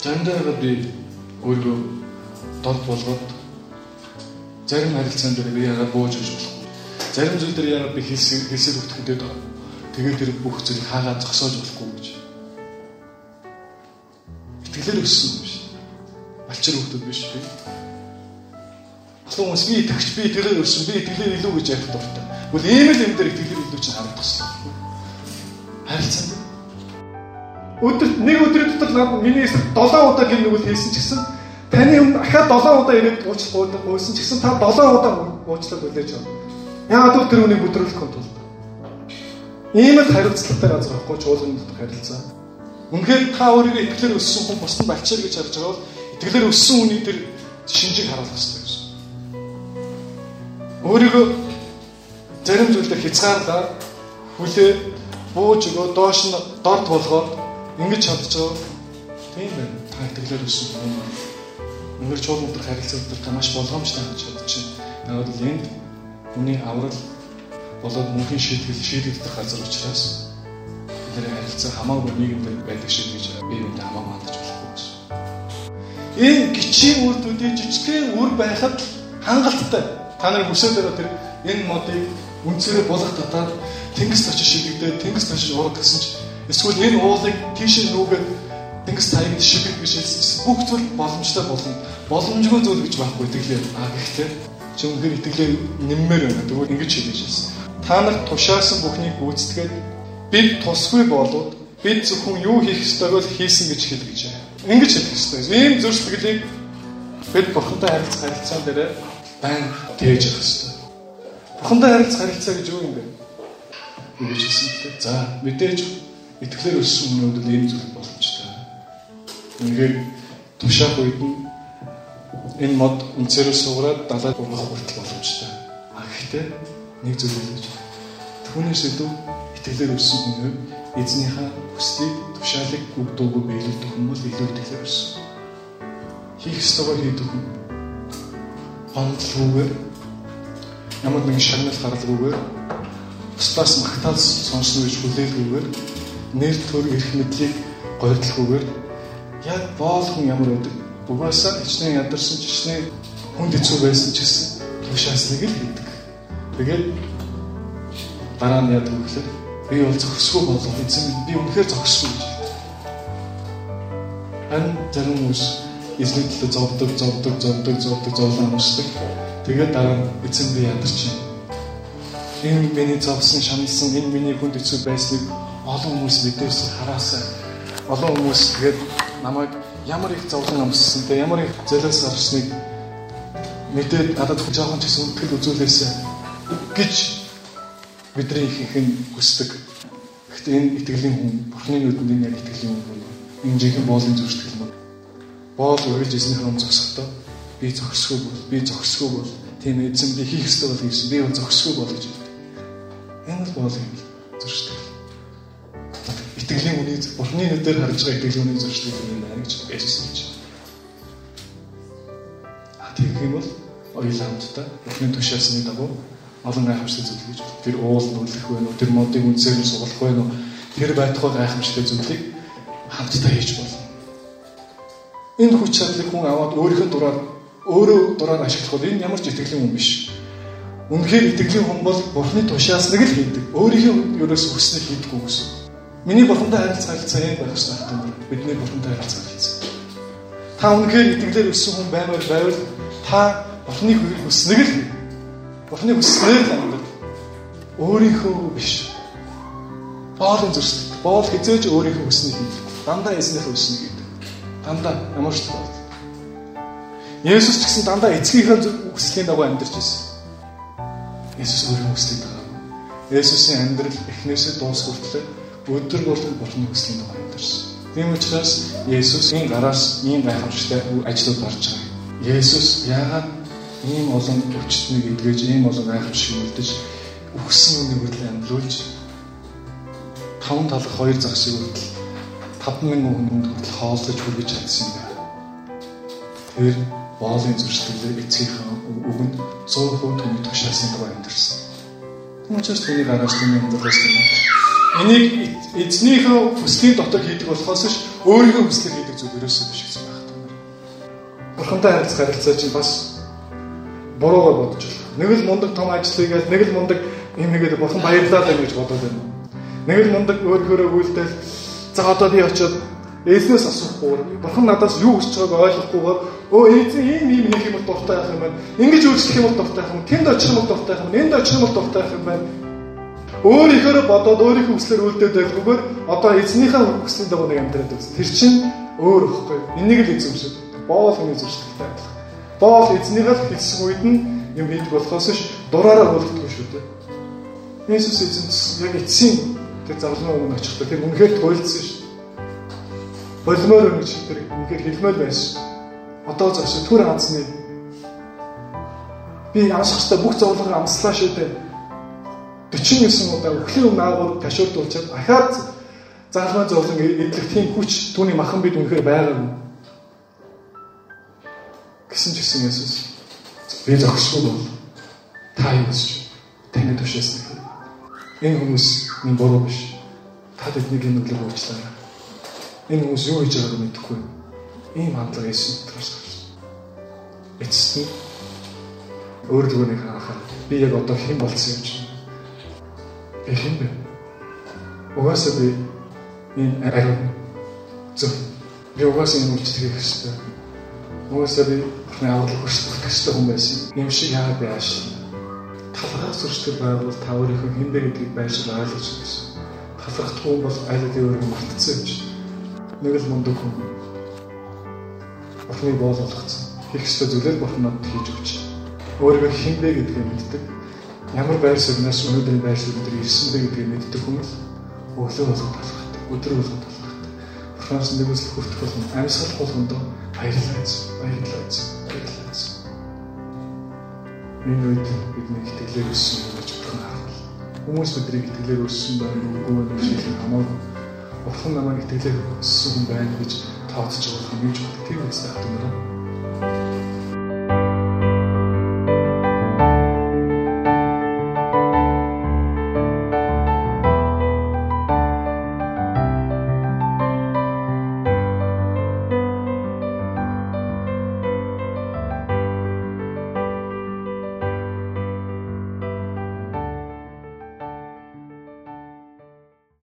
Заримдаа би өөрийгөө дод болгоод зарим харилцаан дээр би яагаад бууж өгч болохгүй. Зарим зүйл дээр яагаад би хэлсэг хэлсэг өгтгөдөд байгаа. Тэгээд тэр бүх зүйлийг хаагаад зогсоож болохгүй гэж. Итгэлээр өссөн юм биш. Алчир хүмүүс биш би. Хүмүүс би итгэж би итгэлээр өссөн би итгэлээр илүү гэж ярих дуртай. Тэгвэл ийм л юм дээр итгэлээр илүү чинь харагдах хэрэгтэй. Харилцаан Өдөрт нэг өдрийн дотор над миний эсрэг 7 удаа гин нүгэл хийсэн ч гэсэн таны өмнө ахаа 7 удаа ирээд уучлах гойсон ч гэсэн та 7 удаа уучлах хүлээж авна. Яагаад гэвэл тэр үнийг өдрөлөх тул. Ийм л хариуцлагатай газар байхгүй чуулган дотор харилцаа. Үнэхээр та өөрийгөө итгэлээр өссөн хүн бусдад балчаар гэж харж байгаа бол итгэлээр өссөн хүний тэр шинжийг харуулах хэрэгтэй гэсэн. Өөрийгөө зарим зүйлээр хязгаарлаа хүлээ бууж өгөө доош нь дорд болгоод ингэж чадчихав. Тийм байна. Та итгэлээр өссөн хүн. Өнгөр чуул өдр харилцаа өдр та маш болгоомжтой гэж бодчихно. Яг л энд хүний аврал болоод мөнхийн шийтгэл шийдэгдэх газар учраас тэр харилцаа хамаагүй нийгэмд байдаг шиг гэж би энд хамаагүй хандаж болохгүй гэсэн. Энэ гिचийн үрдүүдийн жижигхэн үр байхад хангалттай. Та нар хүсээд байгаа тэр энэ модыг үнцээрээ булах татаад тэнгис очиж шийдэгдээ тэнгис очиж ураг гэсэн чинь Эсвэл энэ уулыг тийш нүгээд тэнгис тайгд шигэх гэж хэлсэн. Бүх зүйл боломжтой болно. Боломжгүй зүйл гэж байхгүй итгэлээ. А гэхдээ чи үнээр итгэлээ нэммээр байна. Тэгвэл ингэж хэлж хэлсэн. Та нар тушаасан бүхнийг гүйцэтгээд бид тусгүй болоод бид зөвхөн юу хийх ёстойг л хийсэн гэж хэл гэж. Ингэж хэлэх ёстой. Ийм зүр сэтгэлийг бид бурхантай харилцах харилцаан дээр байн тээж явах ёстой. Бурхантай харилцах харилцаа гэж юу юм бэ? Ингэж хэлсэн. За мэдээж итгэлээр өссөн хүмүүд л ийм зүйл боломжтой. Үнэхээр тушаах үед нь энэ мод үнцээрээ суугаад далайд ургах хүртэл боломжтой. А гэхдээ нэг зүйл хэлж түүнээс илүү итгэлээр өссөн хүн эзнийхээ хүслийг тушаалыг бүгдөөгүй биелүүлдэг хүмүүс илүү итгэлээр өссөн. Хийх ёстойгоо хийдэг хүн гомдлгүйгээр ямар нэгэн шагнал гаралгүйгээр бусдаас магтаал сонсно гэж хүлээлгүйгээр нэр төр эрх мэдлийг гойдлохгүйгээр яг боолхон ямар байдаг. Угаасаа хичнээн ядарсан ч хичнээн хүнд хэцүү байсан ч гэсэн тушаасныг л хийдэг. Тэгээд дараа нь вэ гэхээр би бол зохисгүй болох эзэн би үнэхээр зохисгүй гэж. Ан зарим хүмүүс эзний төлөө зовдөг, зовдөг, зовдөг, зовдөг, зовлон амсдаг. Тэгээд дараа нь эзэн би ядарч байна. Энэ миний зовсон, шаналсан, энэ миний хүнд хэцүү байсныг олон хүмүүс мэдээсээ хараасаа олон хүмүүс тэгээд намайг ямар их зовлон амссан те ямар их зэлээс авсныг мэдээд надад хүн жоохон ч гэсэн үтгэл үзүүлээсэ гэж бидний их их нь хүсдэг. Гэхдээ энэ итгэлийн хүн Бурхны нүдэнд энэ яг итгэлийн хүн энэ жинхэнэ боолын зүрхтгэл мөн. Боол үргэлж эзнийхээ өмнө зогсохдоо би зогсгүй бол би зогсгүй бол тийм эзэн би хийх ёстой бол хийсэн би зогсгүй бол гэж хэлдэг. Энэ бол боолын зүрхтгэл итгэлийн үнийг Бурхны нүдээр харж байгаа итгэлийн үнийг зуршдаг юм байна гэж хэлж байна. А тэгэх юм бол оюул хамтдаа Бурхны тушаасны дагуу олон гайхамшигт зүйл гэж тэр уул нүлэх вэ нүү тэр модыг үнсээр нь сугалах вэ нүү тэр байтугай гайхамшигт зүйлийг хамтдаа хийж болно. Энэ хүч чадлыг хүн аваад өөрийнхөө дураар өөрөө дураар ашиглах бол энэ ямар ч итгэлийн хүн биш. Үнэхээр итгэлийн хүн бол Бурхны тушаасныг л хийдэг. Өөрийнхөө ерөөс хүснэг хийдэггүй гэсэн. Миний бурхантай харилцаа харилцаа яг байх хэрэгтэй хатан бидний бурхантай харилцаа харилцаа. Та үнэхээр итгэлээр өссөн хүн баймаар байвал та бурхны хөвийг хүснэг л бурхны хүснээр л амьдрал. Өөрийнхөө биш. Боолын зөрсдөг. Боол хизээж өөрийнхөө хүснийг хийдэг. Дандаа эзнийхээ хүснийг хийдэг. Дандаа ямар ч тоо. Есүс ч гэсэн дандаа эцгийнхээ хүслийн дагуу амьдарч байсан. Есүс өөрийн хүслийг дагаа. Есүсийн амьдрал эхнээсээ дуус хүртлээр өдөр болгон бурхны хүслийн дагуу амьдарсан. Тийм учраас Есүс энэ гараас ийм гайхамшигтай ажлууд гарч байгаа. Есүс яагаад ийм олон өвчтнийг эдгэж ийм олон гайхамшиг үлдэж өгсөн үнийг хөдөл амьдлуулж таван талах хоёр загсыг хүртэл 5000 хүнд хүртэл хооллож хүргэж чадсан байна. Тэр боолын зөрчилдөө эцгийнхээ өгөнд 100% түүний тушаасан дагуу амьдарсан. Тийм учраас түүний гараас түүний амьдралаас юм. Энийг эзнийхээ хүслийн дотор хийдэг болохоос ш өөрийнхөө хүслээр хийдэг зүйл ерөөсөө биш гэсэн байна. Бурхантай харилцах харилцаа чинь бас буруугаар бодож байна. Нэг л мундаг том ажил хийгээд нэг л мундаг юм хийгээд бурхан баярлалаа гэж бодоод байна. Нэг л мундаг өөрөөрөө үйлдэл за одоо би очиод Ээснээс асуухгүй. Бурхан надаас юу хүсэж байгааг ойлгохгүйгээр өө эзэн ийм ийм хийх юм дуртай байх юм байна. Ингэж үйлчлэх юм дуртай байх юм. Тэнд очих юм дуртай байх юм. Энд очих юм дуртай байх юм байна. Өөрийнхөө бодоод өөрийнхөө хүслээр үлдээд байгаагаар одоо эзнийхээ хүслийн дагуу нэг амьдраад үзсэн. Тэр чинь өөр ихгүй. Энийг л эзэн шүү. Боол хүний зуршилтай адилхан. Боол эзнийхээ хэлсэн үед нь юм хийдэг болохоос ш дураараа үлддэггүй шүү дээ. Иесус эзэн яг эцсийн тэр зарлын өмнө очихдоо тэр үнэхээр туйлдсан ш болмоор өгч тэр үнэхээр хэлмээр байсан. Одоо зогсоо түр ханцны би анших хэвээр бүх зовлон амслаа шүү дээ. 49 удаа өхлийн өмнө аагуур ташуурдуулчаад ахаад заалмаа зовлон эдлэх тийм хүч түүний махан бид үнэхээр байгаа юм. Гэсэн ч гэсэн Есүс би зогсгүй бол та юу гэж таны тушаасан. Энэ хүмүүс минь буруу биш. Та тэднийг энэ өглөө уучлаарай энэ хүмүүс юу хийж байгааг мэдэхгүй. Ийм хандлага Есүс дотроос гарсан. Эцэст нь өөр зүгээрээ харахад би яг одоо хэн болсон юм чинь? Би хэн бэ? Угаасаа би энэ ариун зөв би угаасаа энэ үйлчлэгийг хэвчээ. Угаасаа би бурхны аврал хүсэх хэрэгтэй хүн байсан. Ийм шиг яагаад би ааш? Талхаас сурчдаг байвал та өөрийнхөө хэн бэ гэдгийг байшин ойлгож байсан. Талхахгүй бол аль аль өөрөөр мартцсан юм чинь нэг л мундаг хүн. Бурхны боол болгоцсон. Хийх ёстой зүйлээр бурхан надад хийж өгч. Өөрийгөө хэн бэ гэдгийг мэддэг. Ямар байр суурьнаас өнөөдрийн байр суурь дээр ирсэн бэ гэдгийг мэддэг хүмүүс өглөө болгоод талхахдаг. Өдөр болгоод талхахдаг. Бурханаас нэг үсэл хүртэх болгон амьсгал болгондоо баярлалаа. Баярлалаа. Баярлалаа. Энэ үед бидний итгэлээр өссөн гэж бурхан харуул. Хүмүүс бидний итгэлээр өссөн байна уу үгүй юу шиг хамаагүй Бурхан намайг итгэлээр өссөн хүн байна гэж тооцож байгаа юм гэж боддог. Тийм үстэй хатмаараа.